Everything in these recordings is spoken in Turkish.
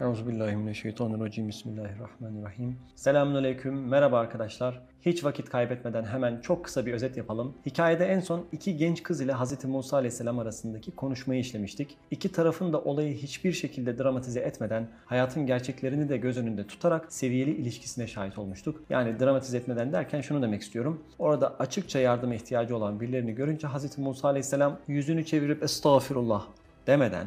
Euzubillahimineşşeytanirracim. Bismillahirrahmanirrahim. Selamünaleyküm. Merhaba arkadaşlar. Hiç vakit kaybetmeden hemen çok kısa bir özet yapalım. Hikayede en son iki genç kız ile Hz. Musa aleyhisselam arasındaki konuşmayı işlemiştik. İki tarafın da olayı hiçbir şekilde dramatize etmeden, hayatın gerçeklerini de göz önünde tutarak seviyeli ilişkisine şahit olmuştuk. Yani dramatize etmeden derken şunu demek istiyorum. Orada açıkça yardıma ihtiyacı olan birilerini görünce Hz. Musa aleyhisselam yüzünü çevirip estağfirullah demeden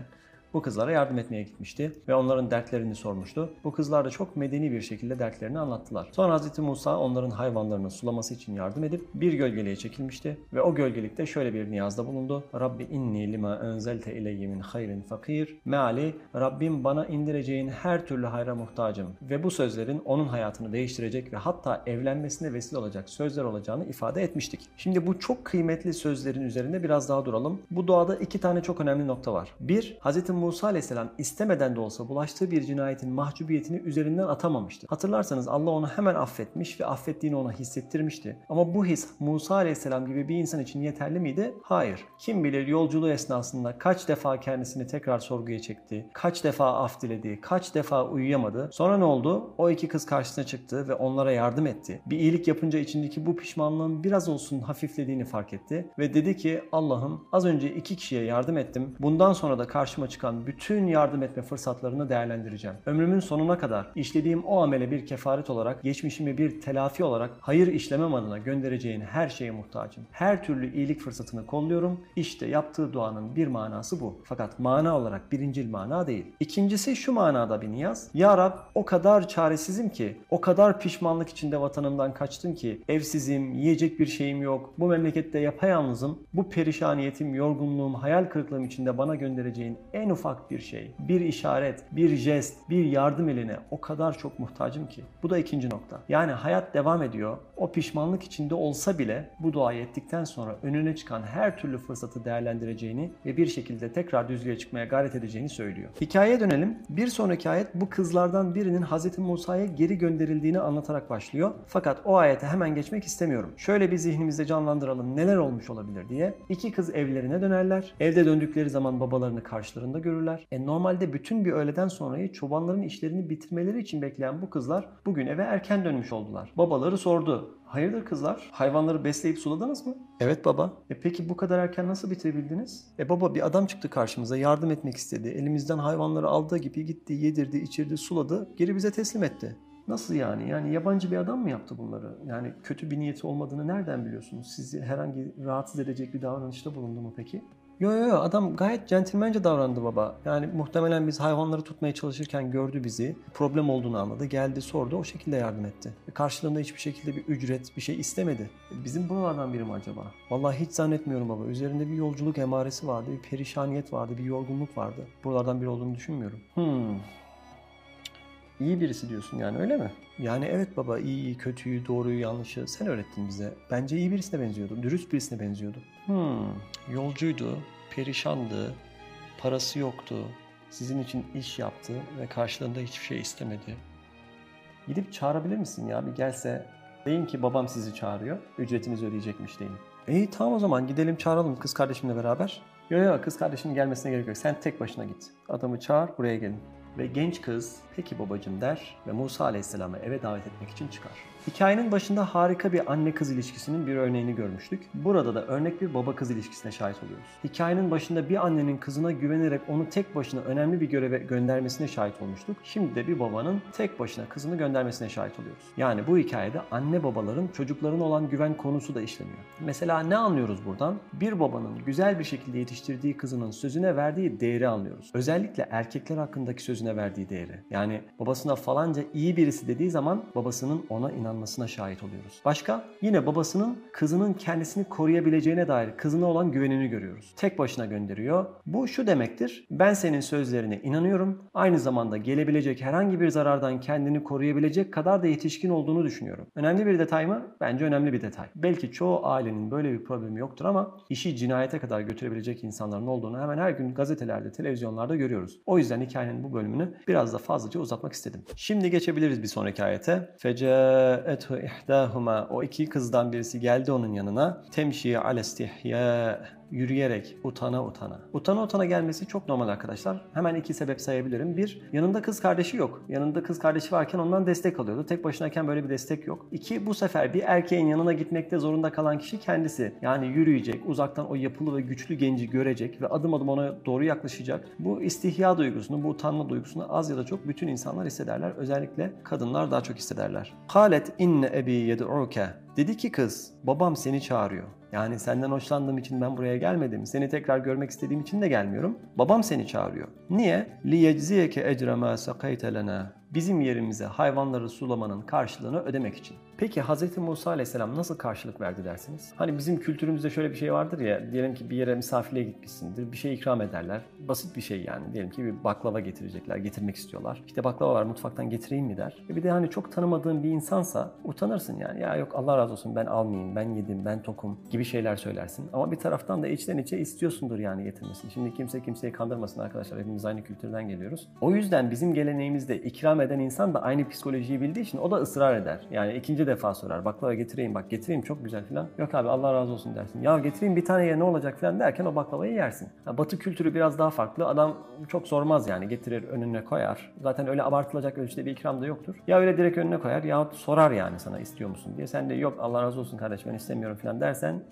bu kızlara yardım etmeye gitmişti ve onların dertlerini sormuştu. Bu kızlar da çok medeni bir şekilde dertlerini anlattılar. Sonra Hz. Musa onların hayvanlarını sulaması için yardım edip bir gölgeliğe çekilmişti ve o gölgelikte şöyle bir niyazda bulundu. Rabbi inni lima enzelte ileyye hayrin fakir. Meali Rabbim bana indireceğin her türlü hayra muhtacım ve bu sözlerin onun hayatını değiştirecek ve hatta evlenmesine vesile olacak sözler olacağını ifade etmiştik. Şimdi bu çok kıymetli sözlerin üzerinde biraz daha duralım. Bu doğada iki tane çok önemli nokta var. Bir, Hz. Musa aleyhisselam istemeden de olsa bulaştığı bir cinayetin mahcubiyetini üzerinden atamamıştı. Hatırlarsanız Allah onu hemen affetmiş ve affettiğini ona hissettirmişti. Ama bu his Musa aleyhisselam gibi bir insan için yeterli miydi? Hayır. Kim bilir yolculuğu esnasında kaç defa kendisini tekrar sorguya çekti, kaç defa af diledi, kaç defa uyuyamadı. Sonra ne oldu? O iki kız karşısına çıktı ve onlara yardım etti. Bir iyilik yapınca içindeki bu pişmanlığın biraz olsun hafiflediğini fark etti ve dedi ki Allah'ım az önce iki kişiye yardım ettim. Bundan sonra da karşıma çıkan bütün yardım etme fırsatlarını değerlendireceğim. Ömrümün sonuna kadar işlediğim o amele bir kefaret olarak, geçmişimi bir telafi olarak hayır işlemem adına göndereceğin her şeye muhtacım. Her türlü iyilik fırsatını kolluyorum. İşte yaptığı duanın bir manası bu. Fakat mana olarak birincil mana değil. İkincisi şu manada bir niyaz. Ya Rab o kadar çaresizim ki, o kadar pişmanlık içinde vatanımdan kaçtım ki, evsizim, yiyecek bir şeyim yok, bu memlekette yapayalnızım, bu perişaniyetim, yorgunluğum, hayal kırıklığım içinde bana göndereceğin en ufak bir şey, bir işaret, bir jest, bir yardım eline o kadar çok muhtacım ki. Bu da ikinci nokta. Yani hayat devam ediyor. O pişmanlık içinde olsa bile bu duayı ettikten sonra önüne çıkan her türlü fırsatı değerlendireceğini ve bir şekilde tekrar düzlüğe çıkmaya gayret edeceğini söylüyor. Hikayeye dönelim. Bir sonraki ayet bu kızlardan birinin Hz. Musa'ya geri gönderildiğini anlatarak başlıyor. Fakat o ayete hemen geçmek istemiyorum. Şöyle bir zihnimizde canlandıralım neler olmuş olabilir diye. İki kız evlerine dönerler. Evde döndükleri zaman babalarını karşılarında görürler. E normalde bütün bir öğleden sonrayı çobanların işlerini bitirmeleri için bekleyen bu kızlar bugün eve erken dönmüş oldular. Babaları sordu. Hayırdır kızlar? Hayvanları besleyip suladınız mı? Evet baba. E peki bu kadar erken nasıl bitirebildiniz? E baba bir adam çıktı karşımıza yardım etmek istedi. Elimizden hayvanları aldığı gibi gitti, yedirdi, içirdi, suladı. Geri bize teslim etti. Nasıl yani? Yani yabancı bir adam mı yaptı bunları? Yani kötü bir niyeti olmadığını nereden biliyorsunuz? Sizi herhangi rahatsız edecek bir davranışta bulundu mu peki? Yo yo yo adam gayet centilmence davrandı baba. Yani muhtemelen biz hayvanları tutmaya çalışırken gördü bizi. Problem olduğunu anladı. Geldi sordu o şekilde yardım etti. E karşılığında hiçbir şekilde bir ücret bir şey istemedi. E bizim buralardan biri mi acaba? Vallahi hiç zannetmiyorum baba. Üzerinde bir yolculuk emaresi vardı. Bir perişaniyet vardı. Bir yorgunluk vardı. Buralardan biri olduğunu düşünmüyorum. Hmm. İyi birisi diyorsun yani öyle mi? Yani evet baba iyi, kötüyü, doğruyu, yanlışı sen öğrettin bize. Bence iyi birisine benziyordu, dürüst birisine benziyordu. Hmm, yolcuydu, perişandı, parası yoktu, sizin için iş yaptı ve karşılığında hiçbir şey istemedi. Gidip çağırabilir misin ya bir gelse? Deyin ki babam sizi çağırıyor, ücretinizi ödeyecekmiş deyin. İyi tamam o zaman gidelim çağıralım kız kardeşimle beraber. Yok yok kız kardeşinin gelmesine gerek yok. Sen tek başına git. Adamı çağır buraya gelin. Ve genç kız peki babacım der ve Musa Aleyhisselam'ı eve davet etmek için çıkar. Hikayenin başında harika bir anne kız ilişkisinin bir örneğini görmüştük. Burada da örnek bir baba kız ilişkisine şahit oluyoruz. Hikayenin başında bir annenin kızına güvenerek onu tek başına önemli bir göreve göndermesine şahit olmuştuk. Şimdi de bir babanın tek başına kızını göndermesine şahit oluyoruz. Yani bu hikayede anne babaların çocuklarına olan güven konusu da işleniyor. Mesela ne anlıyoruz buradan? Bir babanın güzel bir şekilde yetiştirdiği kızının sözüne verdiği değeri anlıyoruz. Özellikle erkekler hakkındaki sözüne verdiği değeri. Yani babasına falanca iyi birisi dediği zaman babasının ona inanmasına şahit oluyoruz. Başka? Yine babasının kızının kendisini koruyabileceğine dair kızına olan güvenini görüyoruz. Tek başına gönderiyor. Bu şu demektir. Ben senin sözlerine inanıyorum. Aynı zamanda gelebilecek herhangi bir zarardan kendini koruyabilecek kadar da yetişkin olduğunu düşünüyorum. Önemli bir detay mı? Bence önemli bir detay. Belki çoğu ailenin böyle bir problemi yoktur ama işi cinayete kadar götürebilecek insanların olduğunu hemen her gün gazetelerde, televizyonlarda görüyoruz. O yüzden hikayenin bu bölümünü biraz da fazlaca uzatmak istedim. Şimdi geçebiliriz bir sonraki ayete. Fece'ethu ihdahuma o iki kızdan birisi geldi onun yanına. Temşi alestihya yürüyerek, utana utana. Utana utana gelmesi çok normal arkadaşlar. Hemen iki sebep sayabilirim. Bir, yanında kız kardeşi yok. Yanında kız kardeşi varken ondan destek alıyordu. Tek başınayken böyle bir destek yok. İki, bu sefer bir erkeğin yanına gitmekte zorunda kalan kişi kendisi. Yani yürüyecek, uzaktan o yapılı ve güçlü genci görecek ve adım adım ona doğru yaklaşacak. Bu istihya duygusunu, bu utanma duygusunu az ya da çok bütün insanlar hissederler. Özellikle kadınlar daha çok hissederler. Halet inne ebi yed'uke. Dedi ki kız, babam seni çağırıyor. Yani senden hoşlandığım için ben buraya gelmedim. Seni tekrar görmek istediğim için de gelmiyorum. Babam seni çağırıyor. Niye? لِيَجْزِيَكَ اَجْرَ مَا سَقَيْتَ لَنَا Bizim yerimize hayvanları sulamanın karşılığını ödemek için. Peki Hz. Musa Aleyhisselam nasıl karşılık verdi dersiniz? Hani bizim kültürümüzde şöyle bir şey vardır ya, diyelim ki bir yere misafirliğe gitmişsindir, bir şey ikram ederler. Basit bir şey yani. Diyelim ki bir baklava getirecekler, getirmek istiyorlar. İşte baklava var mutfaktan getireyim mi der. E bir de hani çok tanımadığın bir insansa utanırsın yani. Ya yok Allah razı olsun ben almayayım, ben yedim, ben tokum gibi şeyler söylersin. Ama bir taraftan da içten içe istiyorsundur yani getirmesini. Şimdi kimse kimseyi kandırmasın arkadaşlar. Hepimiz aynı kültürden geliyoruz. O yüzden bizim geleneğimizde ikram eden insan da aynı psikolojiyi bildiği için o da ısrar eder. Yani ikinci defa sorar. Baklava getireyim bak getireyim çok güzel falan. Yok abi Allah razı olsun dersin. Ya getireyim bir tane ye ne olacak falan derken o baklavayı yersin. Ya batı kültürü biraz daha farklı. Adam çok sormaz yani getirir önüne koyar. Zaten öyle abartılacak ölçüde bir ikram da yoktur. Ya öyle direkt önüne koyar yahut sorar yani sana istiyor musun diye. Sen de yok Allah razı olsun kardeş ben istemiyorum falan dersen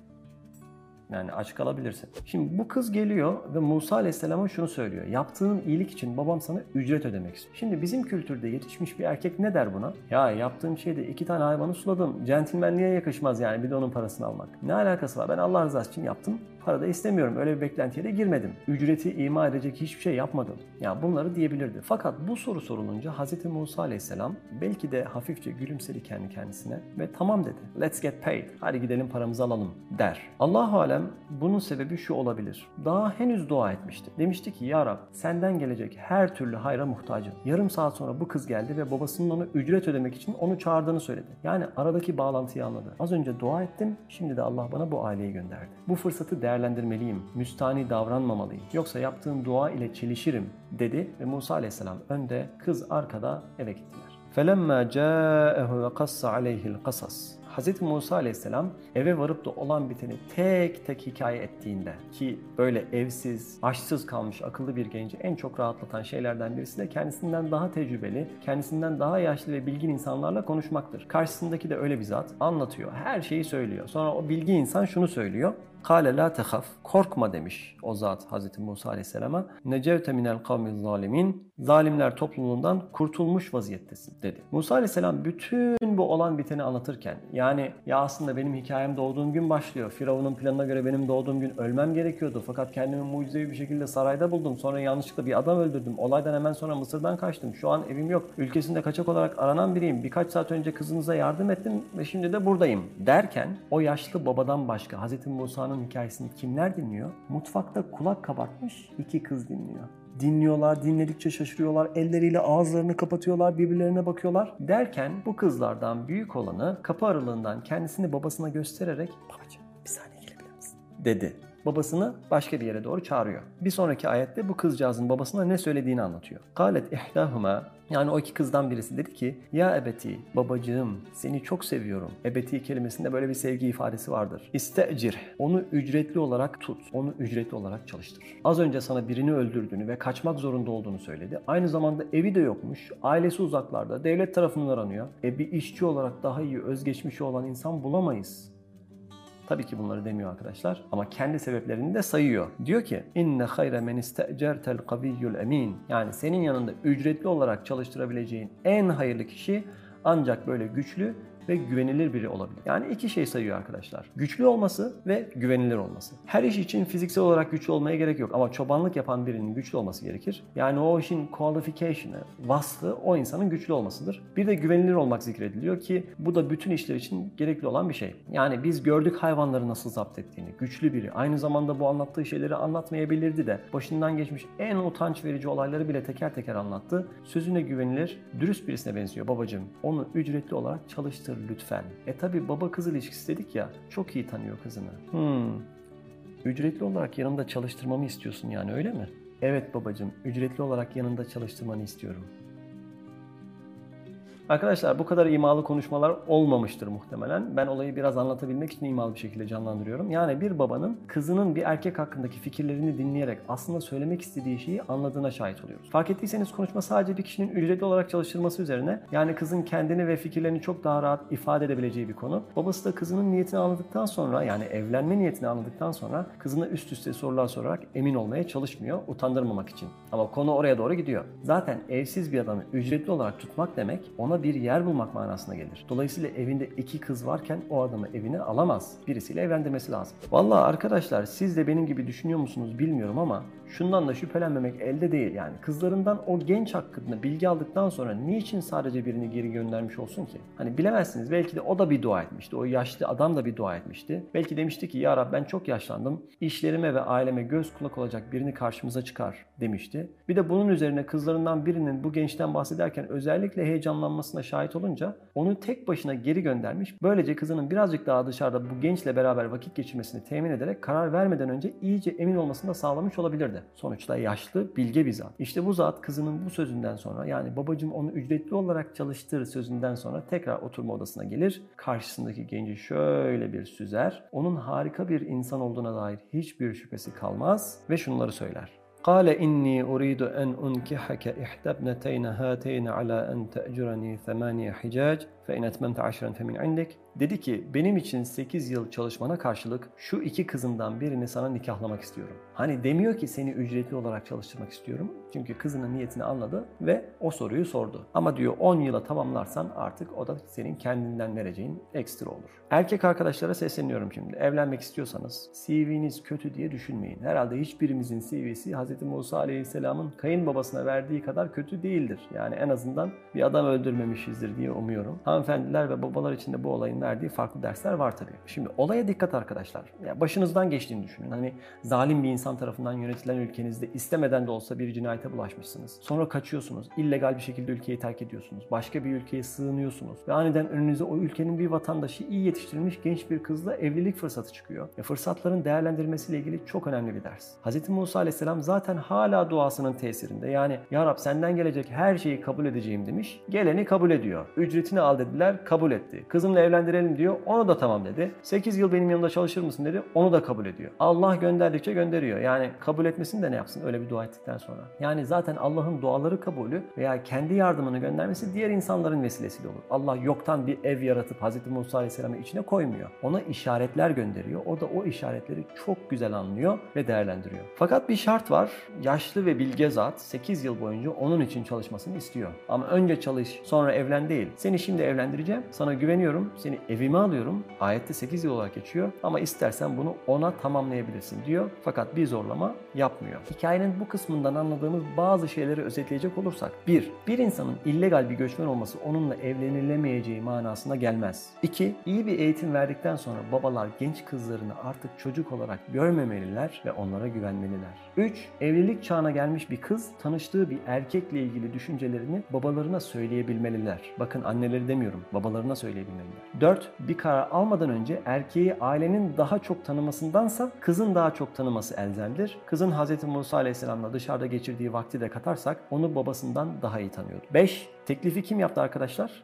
yani aç kalabilirsin. Şimdi bu kız geliyor ve Musa Aleyhisselam'a şunu söylüyor. Yaptığın iyilik için babam sana ücret ödemek istiyor. Şimdi bizim kültürde yetişmiş bir erkek ne der buna? Ya yaptığım şeyde iki tane hayvanı suladım. Centilmenliğe yakışmaz yani bir de onun parasını almak. Ne alakası var? Ben Allah rızası için yaptım. Para da istemiyorum. Öyle bir beklentiye de girmedim. Ücreti ima edecek hiçbir şey yapmadım. Ya bunları diyebilirdi. Fakat bu soru sorulunca Hz. Musa Aleyhisselam belki de hafifçe gülümsedi kendi kendisine ve tamam dedi. Let's get paid. Hadi gidelim paramızı alalım der. Allahu alem bunun sebebi şu olabilir. Daha henüz dua etmişti. Demişti ki ya Rab senden gelecek her türlü hayra muhtacım. Yarım saat sonra bu kız geldi ve babasının ona ücret ödemek için onu çağırdığını söyledi. Yani aradaki bağlantıyı anladı. Az önce dua ettim. Şimdi de Allah bana bu aileyi gönderdi. Bu fırsatı değerlendirmeliyim. Müstani davranmamalıyım. Yoksa yaptığım dua ile çelişirim dedi ve Musa aleyhisselam önde, kız arkada eve gittiler. فَلَمَّا جَاءَهُ وَقَصَّ عَلَيْهِ الْقَصَص Hz. Musa aleyhisselam eve varıp da olan biteni tek tek hikaye ettiğinde ki böyle evsiz, aşsız kalmış akıllı bir genci en çok rahatlatan şeylerden birisi de kendisinden daha tecrübeli, kendisinden daha yaşlı ve bilgin insanlarla konuşmaktır. Karşısındaki de öyle bir zat anlatıyor, her şeyi söylüyor. Sonra o bilgi insan şunu söylüyor. Kale la tehaf. Korkma demiş o zat Hz. Musa Aleyhisselam'a. Necevte minel kavmi zalimin. Zalimler topluluğundan kurtulmuş vaziyettesin dedi. Musa Aleyhisselam bütün bu olan biteni anlatırken yani ya aslında benim hikayem doğduğum gün başlıyor. Firavun'un planına göre benim doğduğum gün ölmem gerekiyordu. Fakat kendimi mucizevi bir şekilde sarayda buldum. Sonra yanlışlıkla bir adam öldürdüm. Olaydan hemen sonra Mısır'dan kaçtım. Şu an evim yok. Ülkesinde kaçak olarak aranan biriyim. Birkaç saat önce kızınıza yardım ettim ve şimdi de buradayım derken o yaşlı babadan başka Hz. Musa'nın hikayesini kimler dinliyor? Mutfakta kulak kabartmış iki kız dinliyor. Dinliyorlar, dinledikçe şaşırıyorlar, elleriyle ağızlarını kapatıyorlar, birbirlerine bakıyorlar. Derken bu kızlardan büyük olanı kapı aralığından kendisini babasına göstererek babacığım bir saniye gelebilir misin? dedi. Babasını başka bir yere doğru çağırıyor. Bir sonraki ayette bu kızcağızın babasına ne söylediğini anlatıyor. Kalet ihdahuma yani o iki kızdan birisi dedi ki ya ebeti babacığım seni çok seviyorum. Ebeti kelimesinde böyle bir sevgi ifadesi vardır. İstecir onu ücretli olarak tut. Onu ücretli olarak çalıştır. Az önce sana birini öldürdüğünü ve kaçmak zorunda olduğunu söyledi. Aynı zamanda evi de yokmuş. Ailesi uzaklarda. Devlet tarafından aranıyor. E bir işçi olarak daha iyi özgeçmişi olan insan bulamayız. Tabii ki bunları demiyor arkadaşlar ama kendi sebeplerini de sayıyor. Diyor ki inne hayre men istecertel kaviyyul emin. Yani senin yanında ücretli olarak çalıştırabileceğin en hayırlı kişi ancak böyle güçlü ve güvenilir biri olabilir. Yani iki şey sayıyor arkadaşlar. Güçlü olması ve güvenilir olması. Her iş için fiziksel olarak güçlü olmaya gerek yok ama çobanlık yapan birinin güçlü olması gerekir. Yani o işin qualification'ı, vasfı o insanın güçlü olmasıdır. Bir de güvenilir olmak zikrediliyor ki bu da bütün işler için gerekli olan bir şey. Yani biz gördük hayvanları nasıl zapt ettiğini. Güçlü biri. Aynı zamanda bu anlattığı şeyleri anlatmayabilirdi de. Başından geçmiş en utanç verici olayları bile teker teker anlattı. Sözüne güvenilir, dürüst birisine benziyor babacığım. Onu ücretli olarak çalıştır lütfen. E tabi baba kız ilişkisi dedik ya çok iyi tanıyor kızını. Hmm. Ücretli olarak yanımda çalıştırmamı istiyorsun yani öyle mi? Evet babacığım ücretli olarak yanında çalıştırmanı istiyorum. Arkadaşlar bu kadar imalı konuşmalar olmamıştır muhtemelen. Ben olayı biraz anlatabilmek için imalı bir şekilde canlandırıyorum. Yani bir babanın kızının bir erkek hakkındaki fikirlerini dinleyerek aslında söylemek istediği şeyi anladığına şahit oluyoruz. Fark ettiyseniz konuşma sadece bir kişinin ücretli olarak çalıştırması üzerine yani kızın kendini ve fikirlerini çok daha rahat ifade edebileceği bir konu. Babası da kızının niyetini anladıktan sonra yani evlenme niyetini anladıktan sonra kızına üst üste sorular sorarak emin olmaya çalışmıyor utandırmamak için. Ama konu oraya doğru gidiyor. Zaten evsiz bir adamı ücretli olarak tutmak demek ona bir yer bulmak manasına gelir. Dolayısıyla evinde iki kız varken o adamı evine alamaz. Birisiyle evlendirmesi lazım. Vallahi arkadaşlar siz de benim gibi düşünüyor musunuz bilmiyorum ama şundan da şüphelenmemek elde değil yani. Kızlarından o genç hakkında bilgi aldıktan sonra niçin sadece birini geri göndermiş olsun ki? Hani bilemezsiniz belki de o da bir dua etmişti. O yaşlı adam da bir dua etmişti. Belki demişti ki ya Rab ben çok yaşlandım. İşlerime ve aileme göz kulak olacak birini karşımıza çıkar demişti. Bir de bunun üzerine kızlarından birinin bu gençten bahsederken özellikle heyecanlanmasına şahit olunca onu tek başına geri göndermiş. Böylece kızının birazcık daha dışarıda bu gençle beraber vakit geçirmesini temin ederek karar vermeden önce iyice emin olmasını da sağlamış olabilirdi. Sonuçta yaşlı, bilge bir zat. İşte bu zat kızının bu sözünden sonra yani babacım onu ücretli olarak çalıştır sözünden sonra tekrar oturma odasına gelir. Karşısındaki genci şöyle bir süzer. Onun harika bir insan olduğuna dair hiçbir şüphesi kalmaz ve şunları söyler. قال إني أريد أن أنكحك إحدى ابنتين هاتين على أن تأجرني ثمانية حجاج fe enetmemte aşren femin indek. Dedi ki benim için 8 yıl çalışmana karşılık şu iki kızından birini sana nikahlamak istiyorum. Hani demiyor ki seni ücretli olarak çalıştırmak istiyorum. Çünkü kızının niyetini anladı ve o soruyu sordu. Ama diyor 10 yıla tamamlarsan artık o da senin kendinden vereceğin ekstra olur. Erkek arkadaşlara sesleniyorum şimdi. Evlenmek istiyorsanız CV'niz kötü diye düşünmeyin. Herhalde hiçbirimizin CV'si Hz. Musa Aleyhisselam'ın kayınbabasına verdiği kadar kötü değildir. Yani en azından bir adam öldürmemişizdir diye umuyorum. Ha Hanımefendiler ve babalar için de bu olayın verdiği farklı dersler var tabii. Şimdi olaya dikkat arkadaşlar. Ya başınızdan geçtiğini düşünün. Hani zalim bir insan tarafından yönetilen ülkenizde istemeden de olsa bir cinayete bulaşmışsınız. Sonra kaçıyorsunuz. illegal bir şekilde ülkeyi terk ediyorsunuz. Başka bir ülkeye sığınıyorsunuz. Ve aniden önünüze o ülkenin bir vatandaşı iyi yetiştirilmiş genç bir kızla evlilik fırsatı çıkıyor. Ve fırsatların değerlendirmesiyle ilgili çok önemli bir ders. Hz. Musa Aleyhisselam zaten hala duasının tesirinde. Yani Ya Rab senden gelecek her şeyi kabul edeceğim demiş. Geleni kabul ediyor. Ücretini al dediler, kabul etti. Kızımla evlendirelim diyor, onu da tamam dedi. 8 yıl benim yanımda çalışır mısın dedi, onu da kabul ediyor. Allah gönderdikçe gönderiyor. Yani kabul etmesin de ne yapsın öyle bir dua ettikten sonra. Yani zaten Allah'ın duaları kabulü veya kendi yardımını göndermesi diğer insanların vesilesiyle olur. Allah yoktan bir ev yaratıp Hz. Musa Aleyhisselam'ı içine koymuyor. Ona işaretler gönderiyor. O da o işaretleri çok güzel anlıyor ve değerlendiriyor. Fakat bir şart var. Yaşlı ve bilge zat 8 yıl boyunca onun için çalışmasını istiyor. Ama önce çalış, sonra evlen değil. Seni şimdi evlendireceğim. Sana güveniyorum. Seni evime alıyorum. Ayette 8 yıl olarak geçiyor. Ama istersen bunu ona tamamlayabilirsin diyor. Fakat bir zorlama yapmıyor. Hikayenin bu kısmından anladığımız bazı şeyleri özetleyecek olursak. 1. Bir insanın illegal bir göçmen olması onunla evlenilemeyeceği manasına gelmez. 2. İyi bir eğitim verdikten sonra babalar genç kızlarını artık çocuk olarak görmemeliler ve onlara güvenmeliler. 3. Evlilik çağına gelmiş bir kız tanıştığı bir erkekle ilgili düşüncelerini babalarına söyleyebilmeliler. Bakın anneleri demiyorum, babalarına söyleyebilmeliler. 4. Bir karar almadan önce erkeği ailenin daha çok tanımasındansa kızın daha çok tanıması elzemdir. Kızın Hz. Musa Aleyhisselam'la dışarıda geçirdiği vakti de katarsak onu babasından daha iyi tanıyordu. 5. Teklifi kim yaptı arkadaşlar?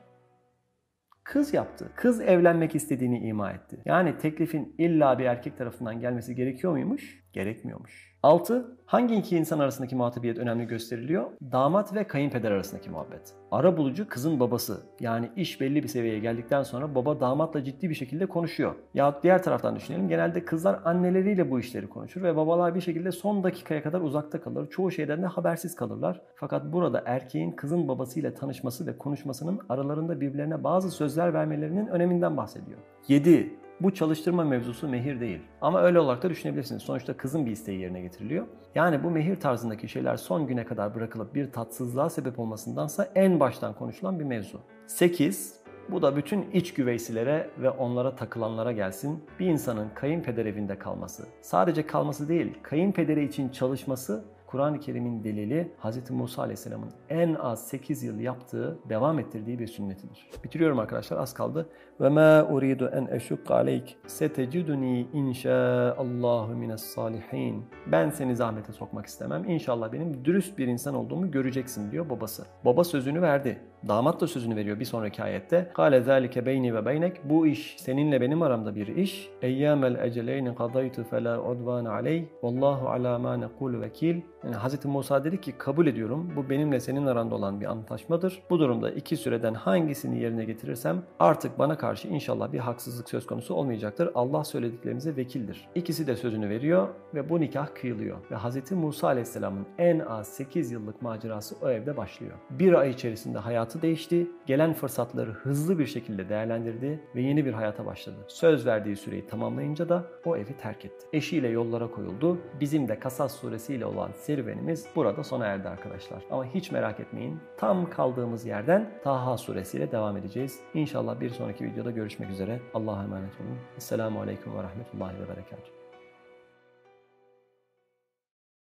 Kız yaptı. Kız evlenmek istediğini ima etti. Yani teklifin illa bir erkek tarafından gelmesi gerekiyor muymuş? Gerekmiyormuş. 6. Hangi iki insan arasındaki muhatabiyet önemli gösteriliyor? Damat ve kayınpeder arasındaki muhabbet. Ara bulucu kızın babası. Yani iş belli bir seviyeye geldikten sonra baba damatla ciddi bir şekilde konuşuyor. Ya diğer taraftan düşünelim. Genelde kızlar anneleriyle bu işleri konuşur ve babalar bir şekilde son dakikaya kadar uzakta kalır. Çoğu şeyden de habersiz kalırlar. Fakat burada erkeğin kızın babasıyla tanışması ve konuşmasının aralarında birbirlerine bazı sözler vermelerinin öneminden bahsediyor. 7. Bu çalıştırma mevzusu mehir değil. Ama öyle olarak da düşünebilirsiniz. Sonuçta kızın bir isteği yerine getiriliyor. Yani bu mehir tarzındaki şeyler son güne kadar bırakılıp bir tatsızlığa sebep olmasındansa en baştan konuşulan bir mevzu. 8. Bu da bütün iç güveysilere ve onlara takılanlara gelsin. Bir insanın kayınpeder evinde kalması, sadece kalması değil, kayınpederi için çalışması Kur'an-ı Kerim'in delili Hz. Musa Aleyhisselam'ın en az 8 yıl yaptığı, devam ettirdiği bir sünnetidir. Bitiriyorum arkadaşlar az kaldı. Ve ma uridu en eşukka aleyk seteciduni inşaallahu mines salihin. Ben seni zahmete sokmak istemem. İnşallah benim dürüst bir insan olduğumu göreceksin diyor babası. Baba sözünü verdi. Damat da sözünü veriyor bir sonraki ayette. Kale zalike beyni ve beynek. Bu iş seninle benim aramda bir iş. Eyyamel eceleyni kadaytu fela udvan aleyh. Vallahu ala ma nekul vekil. Yani Hz. Musa dedi ki kabul ediyorum. Bu benimle senin aranda olan bir antlaşmadır. Bu durumda iki süreden hangisini yerine getirirsem artık bana karşı inşallah bir haksızlık söz konusu olmayacaktır. Allah söylediklerimize vekildir. İkisi de sözünü veriyor ve bu nikah kıyılıyor. Ve Hz. Musa Aleyhisselam'ın en az 8 yıllık macerası o evde başlıyor. Bir ay içerisinde hayatı değişti. Gelen fırsatları hızlı bir şekilde değerlendirdi ve yeni bir hayata başladı. Söz verdiği süreyi tamamlayınca da o evi terk etti. Eşiyle yollara koyuldu. Bizim de Kasas suresiyle olan serüvenimiz burada sona erdi arkadaşlar. Ama hiç merak etmeyin. Tam kaldığımız yerden Taha suresiyle devam edeceğiz. İnşallah bir sonraki videoda görüşmek üzere. Allah'a emanet olun. Esselamu Aleyküm ve Rahmetullahi ve Berekatuhu.